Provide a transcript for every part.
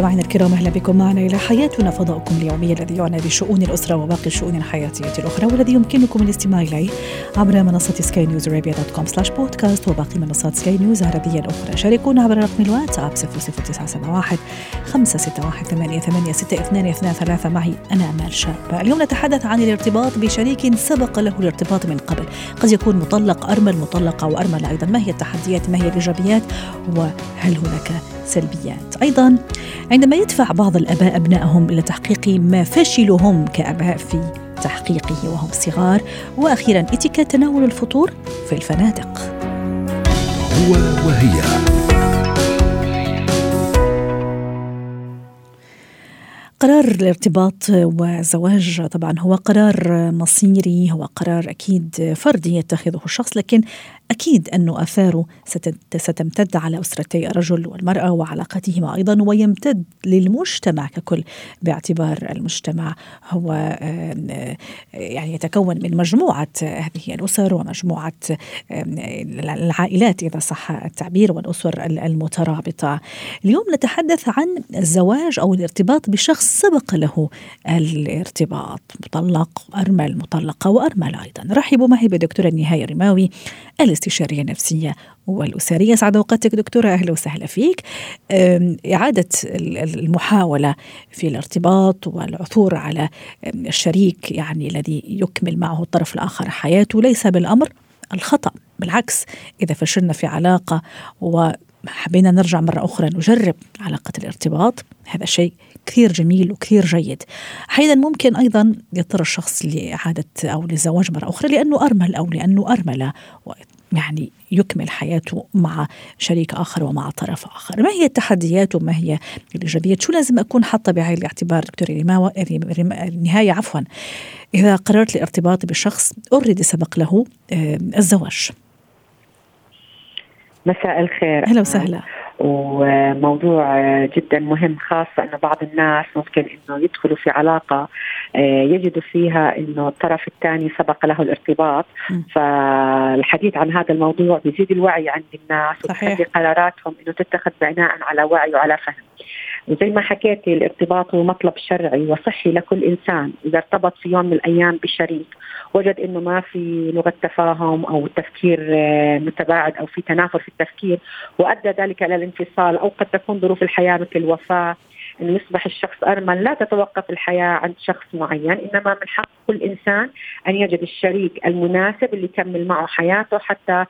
مستمعينا الكرام أهلا بكم معنا إلى حياتنا فضاؤكم اليومي الذي يعنى بشؤون الأسرة وباقي الشؤون الحياتية الأخرى والذي يمكنكم الاستماع إليه عبر منصة Sky News Arabia dot com slash podcast وباقي منصات سكاي نيوز العربية الأخرى. شاركونا عبر رقم الواتساب 00971 561 88 ثلاثة معي. أنا أمال شابة. اليوم نتحدث عن الارتباط بشريك سبق له الارتباط من قبل. قد يكون مطلق أرمل مطلقة أو ارمله أيضا. ما هي التحديات؟ ما هي الإيجابيات؟ وهل هناك سلبيات؟ أيضا عندما يدفع بعض الأباء أبنائهم إلى تحقيق ما فشلوا هم كأباء في تحقيقه وهم صغار. وأخيرا اتيكيت تناول الفطور في الفنادق. هو وهي. قرار الارتباط والزواج طبعا هو قرار مصيري هو قرار أكيد فردي يتخذه الشخص لكن أكيد أن آثاره ستمتد على أسرتي الرجل والمرأة وعلاقتهما أيضا ويمتد للمجتمع ككل باعتبار المجتمع هو يعني يتكون من مجموعة هذه الأسر ومجموعة العائلات إذا صح التعبير والأسر المترابطة. اليوم نتحدث عن الزواج أو الارتباط بشخص سبق له الارتباط مطلق أرمل مطلقة وأرمل أيضا. رحبوا معي بدكتورة نهاية رماوي الاستشارية النفسية والأسرية. سعد أوقاتك دكتورة أهلا وسهلا فيك. إعادة المحاولة في الارتباط والعثور على الشريك يعني الذي يكمل معه الطرف الآخر حياته ليس بالأمر الخطأ. بالعكس إذا فشلنا في علاقة وحبينا نرجع مرة أخرى نجرب علاقة الارتباط هذا شيء كثير جميل وكثير جيد. أحيانا ممكن أيضا يضطر الشخص لإعادة أو للزواج مرة أخرى لأنه أرمل أو لأنه أرملة. يعني يكمل حياته مع شريك آخر ومع طرف آخر. ما هي التحديات وما هي الإيجابيات؟ شو لازم أكون حاطة بعين الاعتبار دكتور ريماوة النهاية عفوا. إذا قررت الارتباط بشخص أوريدي سبق له الزواج. مساء الخير. أهلا وسهلا. وموضوع جدا مهم خاصة أنه بعض الناس ممكن أنه يدخلوا في علاقة يجدوا فيها أنه الطرف الثاني سبق له الارتباط. فالحديث عن هذا الموضوع بيزيد الوعي عند الناس وتخلي قراراتهم أنه تتخذ بناء على وعي وعلى فهم. وزي ما حكيتي الارتباط هو مطلب شرعي وصحي لكل إنسان. إذا ارتبط في يوم من الأيام بشريك وجد إنه ما في لغة تفاهم أو تفكير متباعد أو في تنافر في التفكير وأدى ذلك إلى الانفصال أو قد تكون ظروف الحياة مثل الوفاة انه يصبح الشخص أرمل لا تتوقف الحياة عند شخص معين إنما من حق كل إنسان أن يجد الشريك المناسب اللي يكمل معه حياته حتى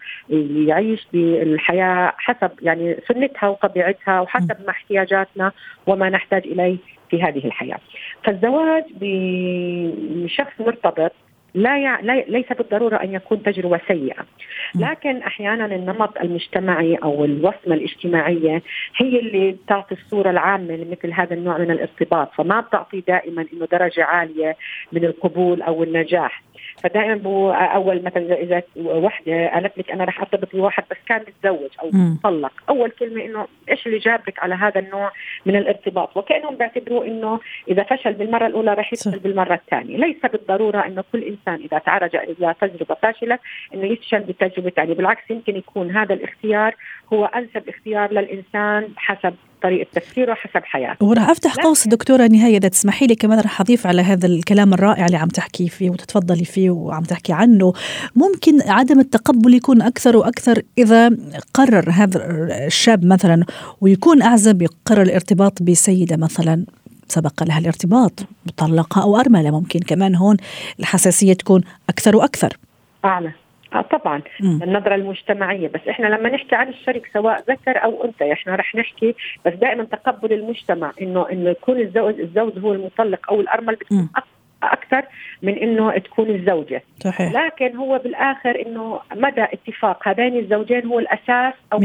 يعيش بالحياة حسب يعني سنتها وطبيعتها وحسب ما احتياجاتنا وما نحتاج إليه في هذه الحياة. فالزواج بشخص مرتبط لا, يع... لا ليس بالضرورة أن يكون تجربة سيئة. لكن أحيانا النمط المجتمعي أو الوصمة الاجتماعية هي اللي بتعطي الصورة العامة لمثل هذا النوع من الارتباط فما بتعطي دائما إنه درجة عالية من القبول أو النجاح. فدائما هو أول مثلا اذا وحدة قالت لك أنا رح أرتبط بواحد بس كان متزوج أو مطلق أول كلمة إنه إيش اللي جابك على هذا النوع من الارتباط؟ وكأنهم بيعتبروا إنه إذا فشل بالمرة الأولى رح يفشل بالمرة الثانية. ليس بالضرورة إنه كل انسان إذا تعرض إلى تجربة فاشلة إنه يفشل بالتجربة الثانية. بالعكس يمكن يكون هذا الاختيار هو أنسب اختيار للإنسان حسب طريقة تفكيره حسب حياته. وراح أفتح قوس دكتورة نهاية. إذا تسمحي لي كمان راح أضيف على هذا الكلام الرائع اللي عم تحكي فيه وتتفضلي فيه وعم تحكي عنه. ممكن عدم التقبل يكون أكثر وأكثر إذا قرر هذا الشاب مثلا ويكون أعزب يقرر الارتباط بسيدة مثلا. سبق لها الارتباط مطلقة أو أرملة ممكن كمان هون الحساسية تكون أكثر وأكثر. أعلى. آه طبعا. م. النظرة المجتمعية. بس إحنا لما نحكي عن الشريك سواء ذكر أو أنثى إحنا رح نحكي بس دائما تقبل المجتمع انه إنه يكون الزوج الزوج هو المطلق أو الارمل بتكون أكثر من إنه تكون الزوجة. صحيح. لكن هو بالآخر إنه مدى اتفاق هذين الزوجين هو الأساس أو 100%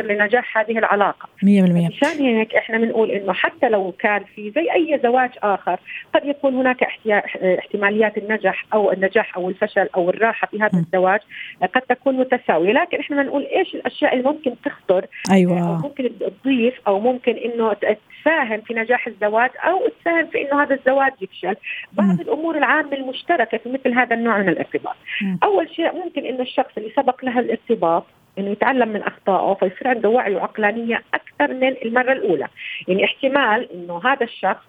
لنجاح هذه العلاقة. 100% مشان هيك إحنا بنقول إنه حتى لو كان في زي أي زواج آخر قد يكون هناك احتماليات النجاح أو النجاح أو الفشل أو الراحة في هذا الزواج قد تكون متساوية. لكن إحنا بنقول إيش الأشياء اللي ممكن تخطر؟ أيوه. أو ممكن تضيف أو ممكن إنه تساهم في نجاح الزواج أو تساهم في إنه هذا الزواج يفشل. بعض الأمور العامة المشتركة في مثل هذا النوع من الارتباط. م. أول شيء ممكن إنه الشخص اللي سبق له الارتباط إنه يتعلم من أخطائه فيصير عنده وعي وعقلانية أكثر من المرة الأولى، يعني احتمال إنه هذا الشخص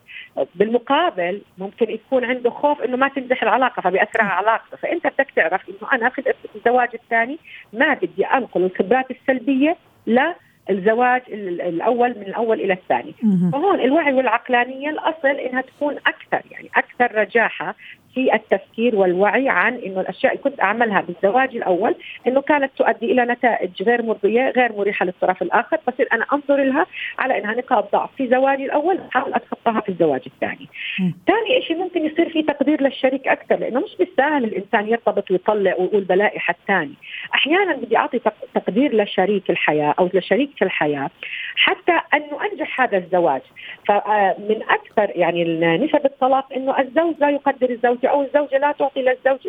بالمقابل ممكن يكون عنده خوف إنه ما تنجح العلاقة فبيأثر على علاقته، فأنت بدك تعرف إنه أنا في الزواج الثاني ما بدي أنقل الخبرات السلبية لا الزواج الأول من الأول إلى الثاني. فهون الوعي والعقلانية الأصل إنها تكون أكثر يعني أكثر رجاحة في التفكير والوعي عن إنه الأشياء اللي كنت أعملها بالزواج الأول إنه كانت تؤدي إلى نتائج غير مرضية غير مريحة للطرف الآخر بصير أنا أنظر لها على إنها نقاط ضعف في زواجي الأول أحاول أتخطاها في الزواج الثاني. ثاني شيء ممكن يصير في تقدير للشريك أكثر لأنه مش بالساهل الإنسان يرتبط ويطلع ويقول بلائح الثاني. أحيانا بدي أعطي تقدير لشريك الحياة أو لشريك الحياة حتى انه انجح هذا الزواج. فمن أكثر يعني نسب الطلاق إنه الزوج لا يقدر الزوجه أو الزوجة لا تعطي للزوج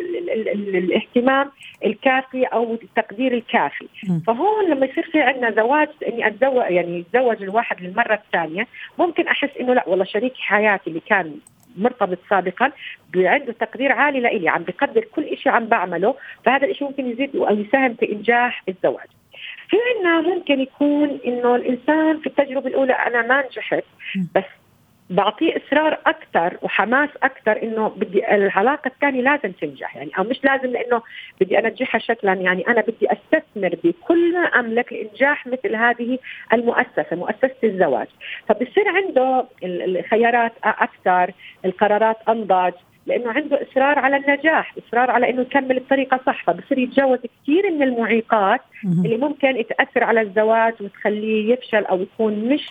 الاهتمام الكافي أو التقدير الكافي. فهون لما يصير في عندنا زواج إني اتزوج يعني يتزوج الواحد للمرة الثانية ممكن أحس إنه لا والله شريك حياتي اللي كان مرتبط سابقا عنده تقدير عالي لإلي عم بقدر كل شيء عم بعمله فهذا الشيء ممكن يزيد أو يساهم في إنجاح الزواج. في عندنا ممكن يكون إنه الإنسان في التجربة الأولى أنا ما نجحت بس بعطيه إصرار أكثر وحماس أكثر إنه بدي العلاقة الثانية لازم تنجح يعني أو مش لازم لإنه بدي أنجحها شكلا يعني أنا بدي أستثمر بكل ما أملك لإنجاح مثل هذه المؤسسة مؤسسة الزواج. فبصير عنده الخيارات أكثر القرارات أنضج. لأنه عنده إصرار على النجاح، إصرار على إنه يكمل الطريقة صح، فبصير يتجاوز كثير من المعيقات اللي ممكن تاثر على الزواج وتخليه يفشل أو يكون مش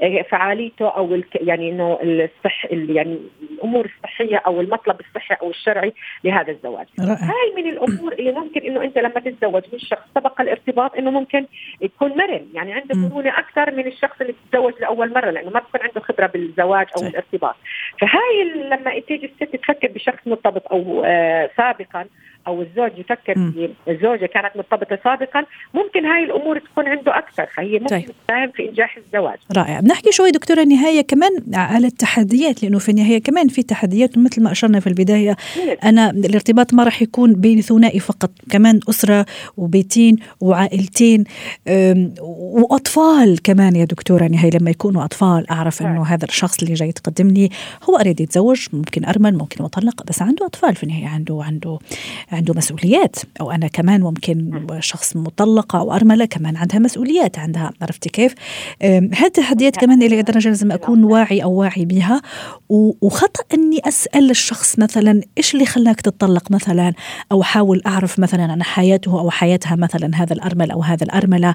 بفعاليته أو يعني إنه الصح يعني الأمور الصحية أو المطلب الصحي أو الشرعي لهذا الزواج. هاي من الأمور اللي ممكن إنه أنت لما تتزوج من شخص سبق الارتباط إنه ممكن يكون مرن، يعني عنده مرونة أكثر من الشخص اللي تتزوج لأول مرة لأنه ما بكون عنده خبرة بالزواج أو. الارتباط. فهاي لما تيجي الست تفكر بشخص مرتبط أو آه سابقا أو الزوج يفكر في الزوجة كانت مرتبطة سابقا ممكن هاي الأمور تكون عنده أكثر. فهي ممكن طيب. تساهم في إنجاح الزواج. رائع. بنحكي شوي دكتورة النهاية كمان على التحديات لأنه في النهاية كمان في تحديات مثل ما أشرنا في البداية أنا الارتباط ما راح يكون بين ثنائي فقط كمان أسرة وبيتين وعائلتين وأطفال كمان يا دكتورة نهاية لما يكونوا أطفال. أعرف إنه هذا الشخص اللي جاي يتقدم لي هو أريد يتزوج ممكن أرمل ممكن مطلق بس عنده أطفال في النهاية عنده عنده عنده مسؤوليات أو أنا كمان ممكن شخص مطلقة أو أرملة كمان عندها مسؤوليات عندها عرفتي كيف؟ هذه التحديات كمان إلى درجة لازم أكون واعي أو واعي بها؟ وخطأ إني أسأل الشخص مثلا إيش اللي خلاك تطلق مثلا؟ أو أحاول أعرف مثلا عن حياته أو حياتها مثلا هذا الارمل أو هذا الأرملة.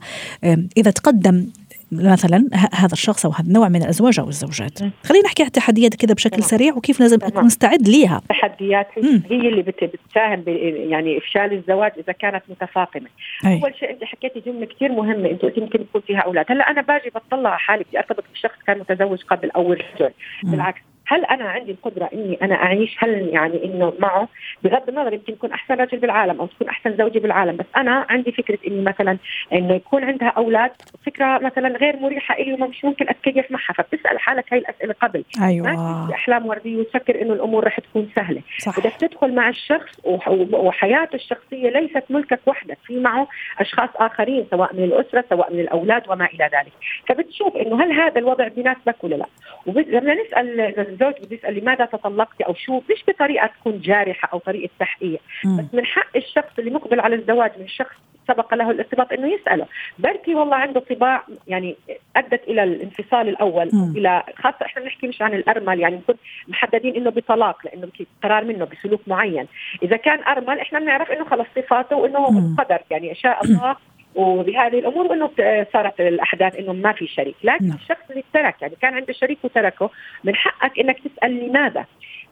إذا تقدم مثلا هذا الشخص أو هذا النوع من الأزواج أو الزوجات. خلينا نحكي عن التحديات كده بشكل طبعا. سريع وكيف لازم أكون مستعد ليها. التحديات هي اللي بتساهم يعني إفشال الزواج إذا كانت متفاقمة. أي. أول شيء أنت حكيتي جملة كثير مهمة. أنت قلتي ممكن يكون فيها أولاد. هلأ أنا باجي بطلع على حالي. بدي ارتبط بشخص كان متزوج قبل أو رجل. بالعكس. هل أنا عندي القدرة إني أنا أعيش؟ هل يعني إنه معه؟ بغض النظر يمكن يكون أحسن رجل بالعالم أو تكون أحسن زوجة بالعالم بس أنا عندي فكرة إني مثلا إنه يكون عندها أولاد فكرة مثلا غير مريحة لي ومش ممكن أتكيف معها فبتسأل حالك هاي الأسئلة قبل. أيوه. ما أحلام وردية وتفكر إنه الأمور رح تكون سهلة. صح. بدك تدخل مع الشخص وحياته الشخصية ليست ملكك وحدك في معه أشخاص آخرين سواء من الأسرة سواء من الأولاد وما إلى ذلك. فبتشوف إنه هل هذا الوضع بيناسبك ولا لا. ولما نسأل الزوج بده يسأل لماذا تطلقتي أو شو؟ مش بطريقة تكون جارحة أو طريقة تحقيق. بس من حق الشخص اللي مقبل على الزواج من شخص سبق له الارتباط إنه يسأله. بركي والله عنده طباع يعني أدت إلى الانفصال الأول م. إلى خاصة إحنا بنحكي مش عن الأرمل يعني نكون محددين إنه بطلاق لأنه قرار منه بسلوك معين. إذا كان أرمل إحنا بنعرف إنه خلص صفاته وإنه قدر يعني شاء الله وبهذه الأمور إنه صارت الأحداث إنه ما في شريك، لكن نعم. الشخص اللي ترك يعني كان عنده شريك وتركه من حقك إنك تسأل لماذا؟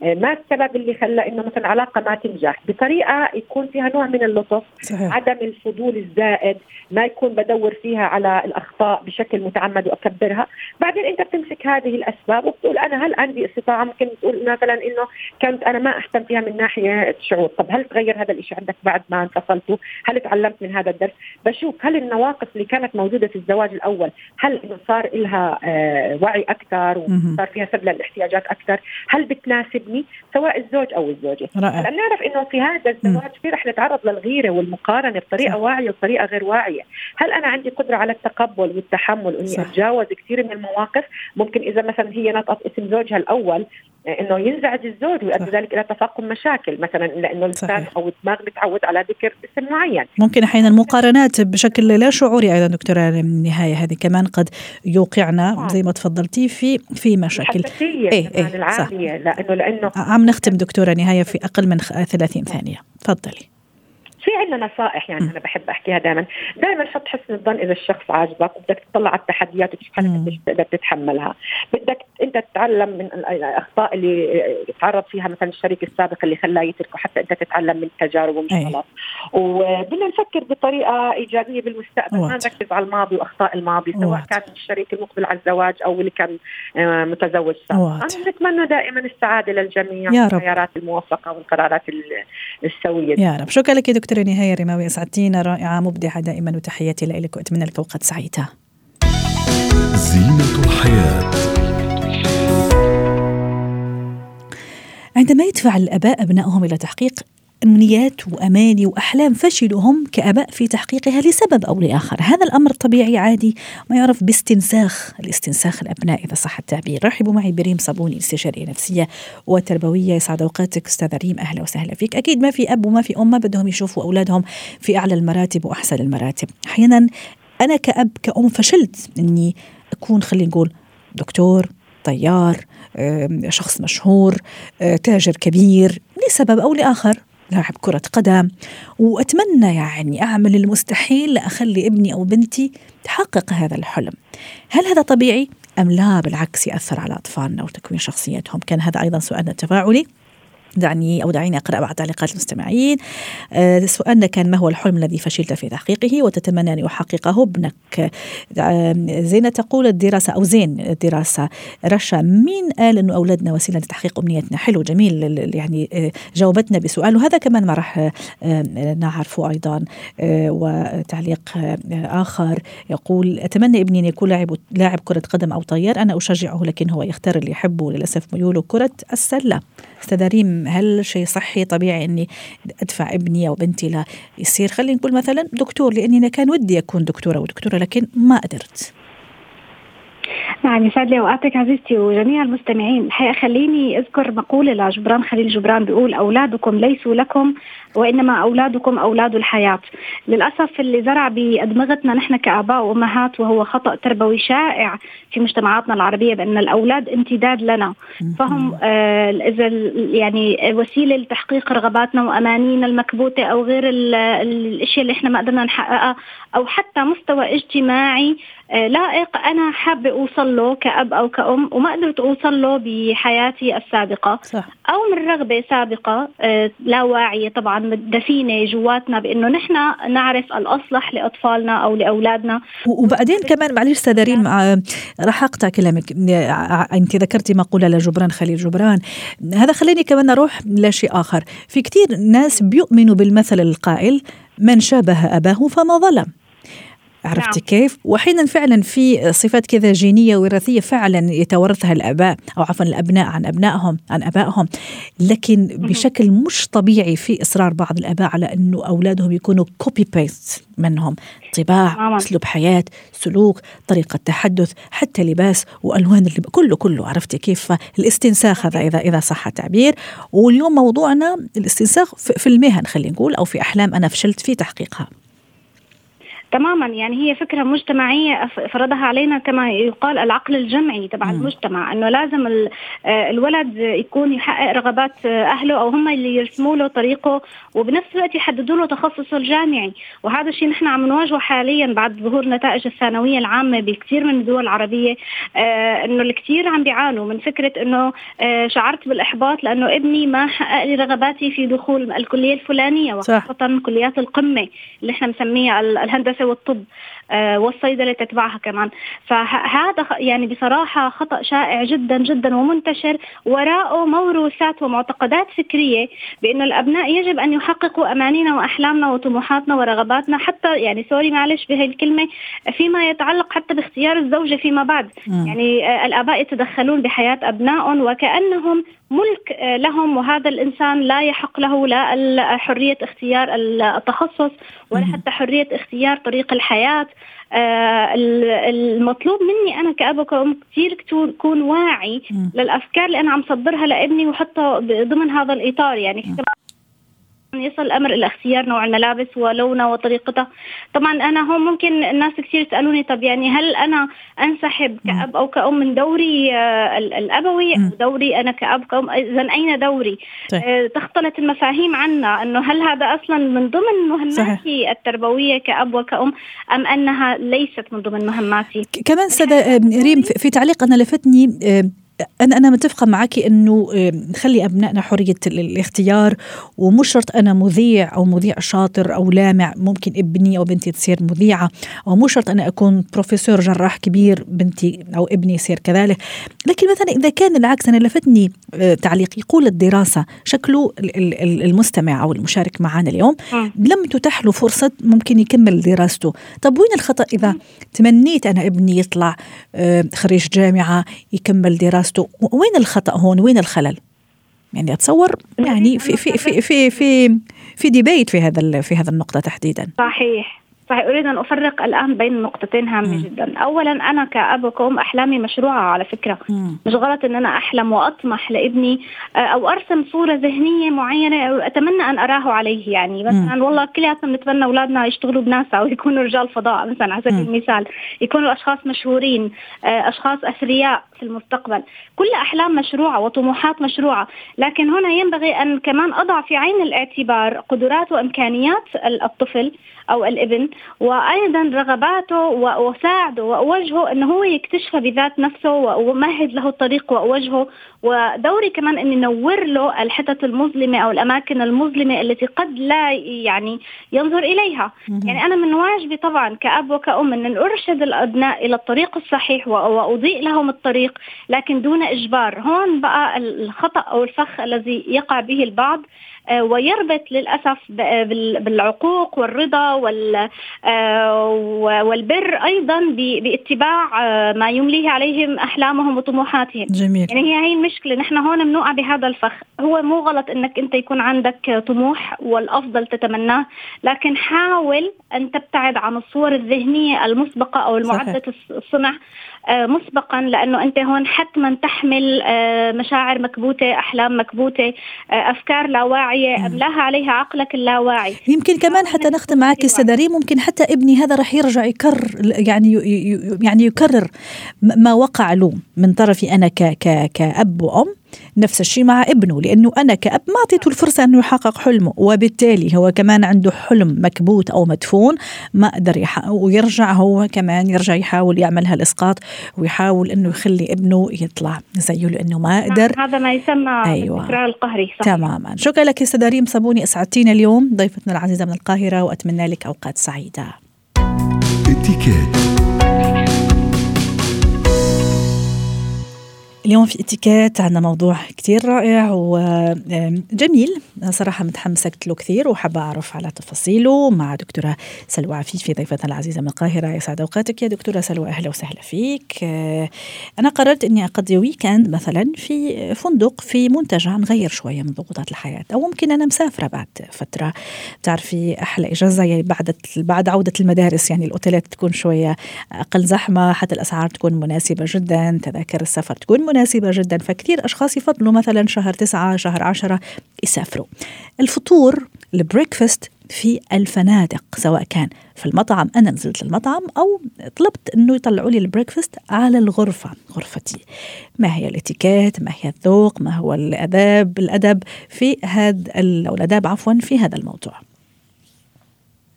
آه، ما السبب اللي خلى إنه مثلا علاقة ما تنجح؟ بطريقة يكون فيها نوع من اللطف صحيح. عدم الفضول الزائد ما يكون بدور فيها على الأخطاء بشكل متعمد وأكبرها. بعدين أنت بتمسك هذه الأسباب وبتقول أنا هل عندي استطاعة؟ ممكن تقول مثلا إنه كانت أنا ما أهتم فيها من ناحية شعور. طب هل تغير هذا الشيء عندك بعد ما انفصلتوا؟ هل تعلمت من هذا الدرس؟ بشوف هل النواقص اللي كانت موجودة في الزواج الأول هل إنه صار لها آه وعي أكثر وصار فيها سبل الاحتياجات أكثر؟ هل بتناسبني؟ سواء الزوج أو الزوجة. رائع. نعرف إنه في هذا الزواج في رح نتعرض للغيرة والمقارنة بطريقة واعية وبطريقه غير واعية. هل أنا عندي قدرة على التقبل والتحمل اني أتجاوز كثير من المواقف؟ ممكن إذا مثلا هي نطقت اسم زوجها الأول إنه ينزعج الزوج ويؤدي ذلك إلى تفاقم مشاكل مثلا لأنه اللسان أو الدماغ متعود على ذكر اسم معين. ممكن أحيانا مقارنات بشكل لا شعوري أيضا دكتورة النهاية هذه كمان قد يوقعنا زي ما تفضلتي في في مشاكل. إيه إيه العالية لأنه لأنه عم نختم دكتورة نهاية في أقل من 30 ثانية. تفضلي. في عندنا نصائح يعني أنا بحب أحكيها دائما دائما حط حسن الظن إذا الشخص عاجبك وبدك تطلع على التحديات وتشوف حالك قديش تقدر تتحملها. بدك أنت تتعلم من الأخطاء اللي تعرض فيها مثلا الشريك السابق اللي خلاه يتركه حتى أنت تتعلم من التجارب ومش غلط. وبدنا نفكر بطريقة إيجابية بالمستقبل ما نركز على الماضي وأخطاء الماضي سواء كان الشريك المقبل على الزواج أو اللي كان آه، متزوج سابقا نتمنى دائما السعادة للجميع يا رب. الخيارات الموفقه والقرارات السوية. يا رب. شكرا لك دكتوره نهاية رماوي اسعدتينا رائعة مبدعة دائما وتحياتي لك وأتمنى لك أوقات سعيدة. زينة الحياة. عندما يدفع الأباء أبنائهم إلى تحقيق أمنيات واماني وأحلام فشلوا هم كأباء في تحقيقها لسبب أو لآخر، هذا الأمر طبيعي عادي ما يعرف باستنساخ، الاستنساخ الأبناء إذا صح التعبير، رحبوا معي بريم صابوني استشارية نفسية وتربوية. يسعد أوقاتك أستاذة ريم أهلا وسهلا فيك، أكيد ما في أب وما في أم ما بدهم يشوفوا أولادهم في أعلى المراتب وأحسن المراتب، أحيانا أنا كأب كأم فشلت إني أكون خلينا نقول دكتور طيار شخص مشهور تاجر كبير لسبب أو لآخر. لاعب كرة قدم. وأتمنى يعني أعمل المستحيل لأخلي ابني أو بنتي تحقق هذا الحلم. هل هذا طبيعي؟ أم لا؟ بالعكس يأثر على أطفالنا وتكوين شخصيتهم. كان هذا أيضا سؤالنا التفاعلي. دعني أو دعيني أقرأ بعض تعليقات المستمعين. آه سؤالنا كان ما هو الحلم الذي فشلت في تحقيقه وتتمنى أن يحققه ابنك؟ آه زينة تقول الدراسة أو زين الدراسة. رشا مين قال أنه أولادنا وسيلة لتحقيق أمنيتنا؟ حلو جميل يعني آه جاوبتنا بسؤال. وهذا كمان ما راح آه، نعرفه أيضا. وتعليق آخر يقول أتمنى ابني أن يكون لاعب لاعب كرة قدم أو طيار. أنا أشجعه لكن هو يختار اللي يحبه. للأسف ميوله كرة السلة. أستاذ ريم هل شيء صحي طبيعي إني أدفع ابني أو بنتي ليصير خلينا نقول مثلا دكتور لأني أنا كان ودي أكون دكتورة ودكتوره لكن ما قدرت. نعم يسعد لي أوقاتك عزيزتي وجميع المستمعين. الحقيقة خليني أذكر مقولة لجبران خليل جبران بيقول أولادكم ليسوا لكم وإنما أولادكم أولاد الحياة. للأسف اللي زرع بأدمغتنا نحن كآباء وأمهات وهو خطأ تربوي شائع في مجتمعاتنا العربية بأن الأولاد امتداد لنا. فهم آه إذا يعني وسيلة لتحقيق رغباتنا وأمانينا المكبوتة أو غير الأشياء اللي إحنا ما قدرنا نحققها أو حتى مستوى اجتماعي لائق أنا حابة أوصل له كأب أو كأم وما قدرت أوصل له بحياتي السابقة. صح. أو من رغبة سابقة آه، لا واعية طبعا دفينة جواتنا بإنه نحن نعرف الأصلح لأطفالنا أو لأولادنا. وبعدين كمان معلش استاذه ريم آه، راح أقطع كلامك. أنت ذكرتي مقوله لجبران خليل جبران. هذا خليني كمان أروح لشيء آخر. في كثير ناس بيؤمنوا بالمثل القائل من شابه أباه فما ظلم. عرفتي نعم. كيف؟ واحيانا فعلا في صفات كذا جينية وراثية فعلا يتورثها الأباء أو عفوا الأبناء عن أبنائهم عن أبائهم لكن بشكل مش طبيعي في إصرار بعض الأباء على إنه أولادهم يكونوا copy paste منهم طباع نعم. أسلوب حياة سلوك طريقة تحدث حتى لباس وألوان اللي كله كله عرفتي كيف الاستنساخ هذا إذا إذا صح التعبير واليوم موضوعنا الاستنساخ في المهن خلينا نقول أو في أحلام أنا فشلت في تحقيقها تماما. يعني هي فكرة مجتمعية فرضها علينا كما يقال العقل الجمعي تبع المجتمع إنه لازم آه، الولد يكون يحقق رغبات أهله أو هم اللي يرسموا له طريقه وبنفس الوقت يحددوا له تخصصه الجامعي. وهذا الشيء نحن عم نواجهه حاليا بعد ظهور نتائج الثانوية العامة بكثير من الدول العربية. آه إنه الكثير عم بيعانوا من فكرة إنه آه شعرت بالإحباط لأنه ابني ما حقق لي رغباتي في دخول الكلية الفلانية وخاصة كليات القمة اللي إحنا مسميها الهندسة والطب. والصيدلة تتبعها كمان. فهذا يعني بصراحة خطأ شائع جدا جدا ومنتشر. وراءه موروثات ومعتقدات فكرية بأنه الأبناء يجب أن يحققوا أمانينا وأحلامنا وطموحاتنا ورغباتنا حتى يعني سوري معلش بهي الكلمة فيما يتعلق حتى باختيار الزوجة فيما بعد. م. يعني آه، الآباء يتدخلون بحياة أبنائهم وكأنهم ملك آه، لهم وهذا الإنسان لا يحق له لا حرية اختيار التخصص ولا حتى حرية اختيار طريق الحياة. آه، المطلوب مني أنا كأب وكأم كثير تكون واعي للأفكار اللي أنا عم صدرها لابني وحطها ضمن هذا الإطار. يعني يصل الأمر إلى اختيار نوع الملابس ولونها وطريقتها طبعا أنا هون ممكن الناس كثير يسألوني طب يعني هل أنا أنسحب كأب أو كأم من دوري آه، الأبوي أو دوري أنا كأب كأم؟ اذا أين دوري؟ صحيح. آه، تختلط المفاهيم عنا إنه هل هذا أصلا من ضمن مهماتي التربوية كأب وكأم أم أنها ليست من ضمن مهماتي؟ كمان استاذه ريم في تعليق أنا لفتني أنا أنا متفقة معك إنه نخلي أبنائنا حرية الاختيار ومش شرط أنا مذيع أو مذيع شاطر أو لامع ممكن ابني أو بنتي تصير مذيعة أو مش شرط أنا أكون بروفيسور جراح كبير بنتي أو ابني يصير كذلك. لكن مثلا إذا كان العكس أنا لفتني آه، تعليق يقول الدراسة شكله المستمع أو المشارك معنا اليوم لم تتاح له فرصة ممكن يكمل دراسته. طب وين الخطأ إذا تمنيت أنا ابني يطلع آه، خريج جامعة يكمل دراسته؟ دراسته وين الخطأ هون؟ وين الخلل؟ يعني أتصور يعني في في في في في في ديبيت في هذا في هذا النقطة تحديدا. صحيح. صحيح. أريد أن أفرق الآن بين نقطتين هامة جدا. أولا أنا كأب وكأم أحلامي مشروعة على فكرة. مم. مش غلط أن أنا أحلم وأطمح لابني آه، أو أرسم صورة ذهنية معينة أتمنى أن أراه عليه. يعني مثلا والله كلياتنا بنتمنى أولادنا يشتغلوا بناسا ويكونوا رجال فضاء مثلا على سبيل المثال. يكونوا أشخاص مشهورين آه، أشخاص أثرياء. في المستقبل. كل أحلام مشروعة وطموحات مشروعة لكن هنا ينبغي أن كمان أضع في عين الاعتبار قدرات وإمكانيات الطفل أو الإبن وأيضا رغباته واساعده واوجهه إنه هو يكتشف بذات نفسه وامهد له الطريق واوجهه ودوري كمان اني نور له الحتت المظلمة أو الأماكن المظلمة التي قد لا يعني ينظر إليها. يعني أنا من واجبي طبعا كأب وكأم إن ارشد الأبناء إلى الطريق الصحيح وأضيء لهم الطريق لكن دون إجبار. هون بقى الخطأ أو الفخ الذي يقع به البعض آه، ويربط للأسف بالعقوق والرضا آه، والبر أيضا باتباع آه، ما يمليه عليهم أحلامهم وطموحاتهم. جميل. يعني هي هي المشكلة نحن هون بنوقع بهذا الفخ. هو مو غلط إنك أنت يكون عندك طموح والأفضل تتمناه لكن حاول أن تبتعد عن الصور الذهنية المسبقة أو المعده الصنع آه، مسبقا لأنه أنت هون حتما تحمل آه، مشاعر مكبوتة أحلام مكبوتة أفكار لا واعية أملاها عليها عقلك اللاواعي. يمكن كمان حتى نختم معك أستاذ ممكن حتى ابني هذا رح يرجع يكرر يعني يعني يكرر ما وقع له من طرفي أنا كأب وأم نفس الشيء مع ابنه لأنه أنا كأب ما أعطيته الفرصة أنه يحقق حلمه وبالتالي هو كمان عنده حلم مكبوت أو مدفون ما قدر يحقق ويرجع هو كمان يرجع يحاول يعمل هالإسقاط ويحاول أنه يخلي ابنه يطلع زيه لأنه ما قدر هذا ما يسمى أيوة. التكرار القهري صحيح. تماما شكرا لك أستاذ ريم صابوني أسعدتينا اليوم ضيفتنا العزيزة من القاهرة وأتمنى لك أوقات سعيدة Etikett. اليوم في اتيكيت عندنا موضوع كتير رائع وجميل صراحة متحمسة له كثير وحابة أعرف على تفاصيله مع دكتورة سلوى عفيفي ضيفتنا العزيزة من القاهرة. يسعد أوقاتك يا دكتورة سلوى أهلا وسهلا فيك. أنا قررت أني أقضي ويكند مثلا في فندق في منتجع نغير شوية من ضغوطات الحياة أو ممكن أنا مسافرة بعد فترة. تعرفي أحلى إجازة يعني بعد بعد عودة المدارس يعني الأوتيلات تكون شوية أقل زحمة حتى الأسعار تكون مناسبة جدا تذاكر السفر تكون مناسبة جدا فكثير أشخاص يفضلوا مثلا شهر تسعة شهر عشرة يسافروا. الفطور ال breakfast في الفنادق سواء كان في المطعم أنا نزلت المطعم أو طلبت أنه يطلعوا لي ال breakfast على الغرفة غرفتي. ما هي الإتيكيت؟ ما هي الذوق؟ ما هو الأداب؟ الأدب في هذا أو الأداب عفوا في هذا الموضوع.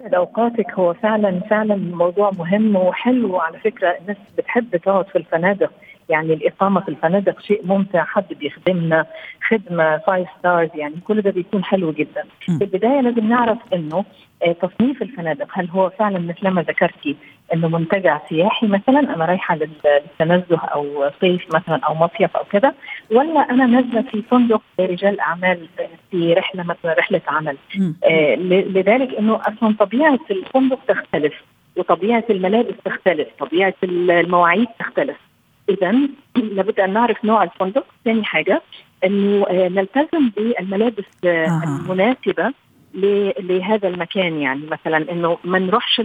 أوقاتك هو فعلا فعلا موضوع مهم وحلو على فكرة. الناس بتحب تقعد في الفنادق. يعني الإقامة في الفنادق شيء ممتع حد بيخدمنا خدمة five stars يعني كل ده بيكون حلو جدا. في البداية لازم نعرف أنه آه، تصنيف الفنادق هل هو فعلا مثل ما ذكرتي إنه منتجع سياحي مثلا أنا رايحة للتنزه أو صيف مثلا أو مصيف أو كذا ولا أنا نازلة في فندق رجال أعمال في رحلة مثلا رحلة عمل. آه لذلك إنه أصلا طبيعة الفندق تختلف وطبيعة الملابس تختلف طبيعة المواعيد تختلف. اذا لابد أن نعرف نوع الفندق. ثاني حاجة إنه آه، نلتزم بالملابس آه. المناسبة لهذا المكان. يعني مثلا إنه ما نروحش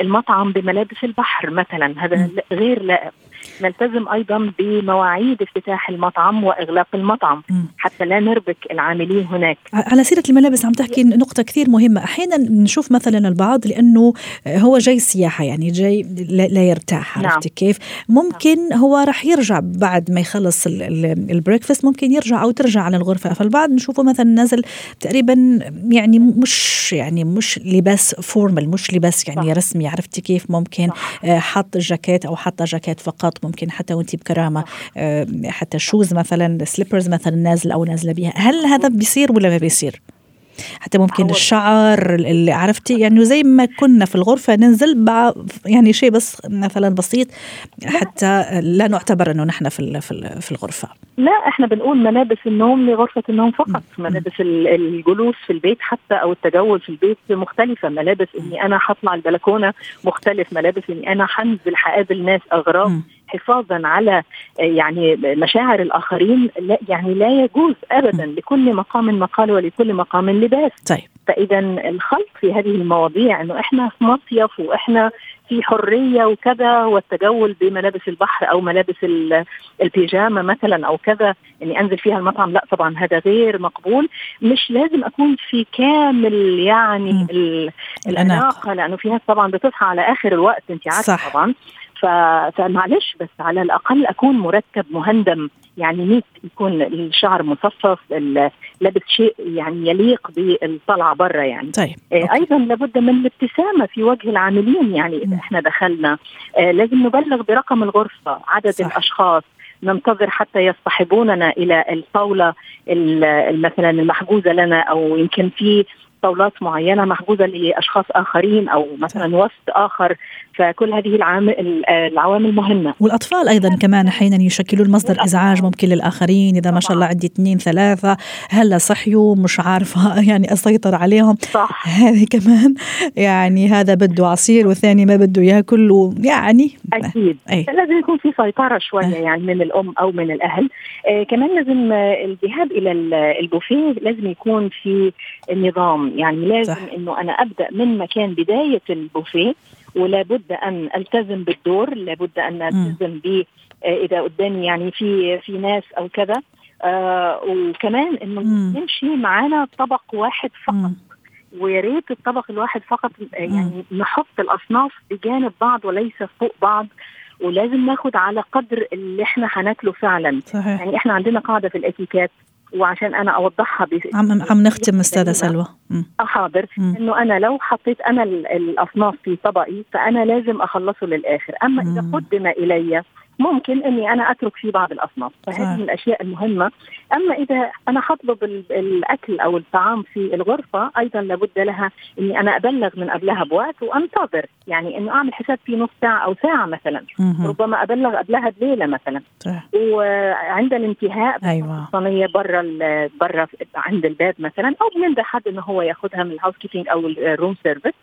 المطعم بملابس البحر مثلا هذا غير لائق. نلتزم أيضا بمواعيد افتتاح المطعم وإغلاق المطعم حتى لا نربك العاملين هناك. على سيرة الملابس عم تحكي نقطة كثير مهمة. أحيانا نشوف مثلا البعض لأنه هو جاي سياحة يعني جاي لا يرتاح عرفتي نعم. كيف؟ ممكن هو راح يرجع بعد ما يخلص ال breakfast ممكن يرجع أو ترجع على الغرفة. فالبعض نشوفه مثلا نازل تقريبا يعني مش يعني مش لباس formal مش لباس يعني صح. رسمي عرفتي كيف؟ ممكن صح. حط جاكيت أو حاطه جاكيت فقط. ممكن حتى وانت بكرامة آه، حتى shoes مثلا slippers مثلا نازلة أو نازلة بها هل هذا بيصير ولا ما بيصير؟ حتى ممكن الشعر اللي عرفتي يعني زي ما كنا في الغرفة ننزل يعني شيء بس مثلا بسيط حتى لا نعتبر إنه نحن في في الغرفة. لا إحنا بنقول ملابس النوم لغرفة النوم فقط. ملابس الجلوس في البيت حتى أو التجول في البيت مختلفة. ملابس إني أنا حطلع البلكونة مختلف. ملابس إني أنا حنزل حقابل ناس اغراب حفاظا على يعني مشاعر الآخرين لا يعني لا يجوز ابدا لكل مقام مقال ولكل مقام لباس. طيب. فاذا الخلط في هذه المواضيع إنه إحنا في مصيف وإحنا في حرية وكذا والتجول بملابس البحر أو ملابس البيجامة مثلا أو كذا إني أنزل فيها المطعم لا طبعا هذا غير مقبول. مش لازم أكون في كامل يعني الأناقة لأنه في ناس طبعا بتصحى على آخر الوقت أنت عارفة طبعا. فمعلش بس على الأقل أكون مرتب مهندم. يعني نيت يكون الشعر مصفف لابس شيء يعني يليق بالطلعة برا يعني. طيب. آه أيضا لابد من الابتسامة في وجه العاملين. يعني اذا إحنا دخلنا. آه لازم نبلغ برقم الغرفة عدد صح. الأشخاص. ننتظر حتى يصطحبوننا إلى الطاولة مثلا المحجوزة لنا أو يمكن في طاولات معينة محجوزة لأشخاص آخرين أو مثلا وسط آخر. فكل هذه العوامل العوامل مهمة. والأطفال أيضا كمان أحيانا يشكلون مصدر إزعاج ممكن للآخرين. إذا ما شاء الله عندي اثنين ثلاثة هلا صحيوا مش عارفة يعني أسيطر عليهم. صح. هذه كمان يعني هذا بده عصير والثاني ما بده ياكل ويعني أكيد. أي. لازم يكون في سيطرة شوية أه. يعني من الأم أو من الأهل. آه كمان لازم الذهاب إلى البوفيه لازم يكون في نظام. يعني لازم صح. إنه أنا أبدأ من مكان بداية البوفيه ولا بد أن ألتزم بالدور لابد أن ألتزم ب آه، إذا قدامي يعني في في ناس أو كذا. آه وكمان إنه نمشي معانا طبق واحد فقط. ويا ريت الطبق الواحد فقط آه، يعني نحط الأصناف بجانب بعض وليس فوق بعض. ولازم ناخد على قدر اللي إحنا هناكله فعلا. صحيح. يعني إحنا عندنا قاعدة في الإتيكيت. وعشان أنا أوضحها عم عم نختم أستاذة سلوى. حاضر إنه أنا لو حطيت أنا الأصناف في طبقي فأنا لازم أخلصه للآخر. أما إذا قدم إلي ممكن إني أنا أترك فيه بعض الأصناف. فهذه من الأشياء المهمة. أما إذا أنا حطلب الاكل أو الطعام في الغرفة أيضا لابد لها إني أنا أبلغ من قبلها بوقت وأنتظر. يعني إنه أعمل حساب في نص ساعة أو ساعة مثلا. ربما أبلغ قبلها بليلة مثلا. صح. وعند الانتهاء أيوه. الصينية برا برا عند الباب مثلا أو بننده حد إنه هو ياخذها من ال housekeeping أو ال room service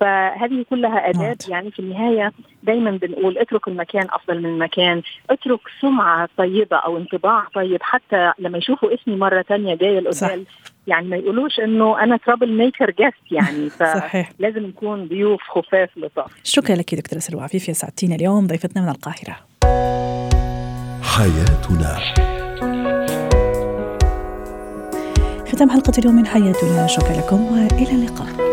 فهذه كلها أداب يعني في النهاية دايما بنقول اترك المكان أفضل من المكان اترك سمعة طيبة أو انطباع طيب حتى لما يشوفوا اسمي مرة ثانية جاية الأوتيل. يعني ما يقولوش إنه أنا troublemaker guest يعني فلازم نكون ضيوف خفاف لطاف. شكرا لك دكتورة سلوى عفيفي سعدتينا اليوم ضيفتنا من القاهرة. حياتنا. ختام حلقة اليوم من حياتنا. شكرا لكم وإلى اللقاء.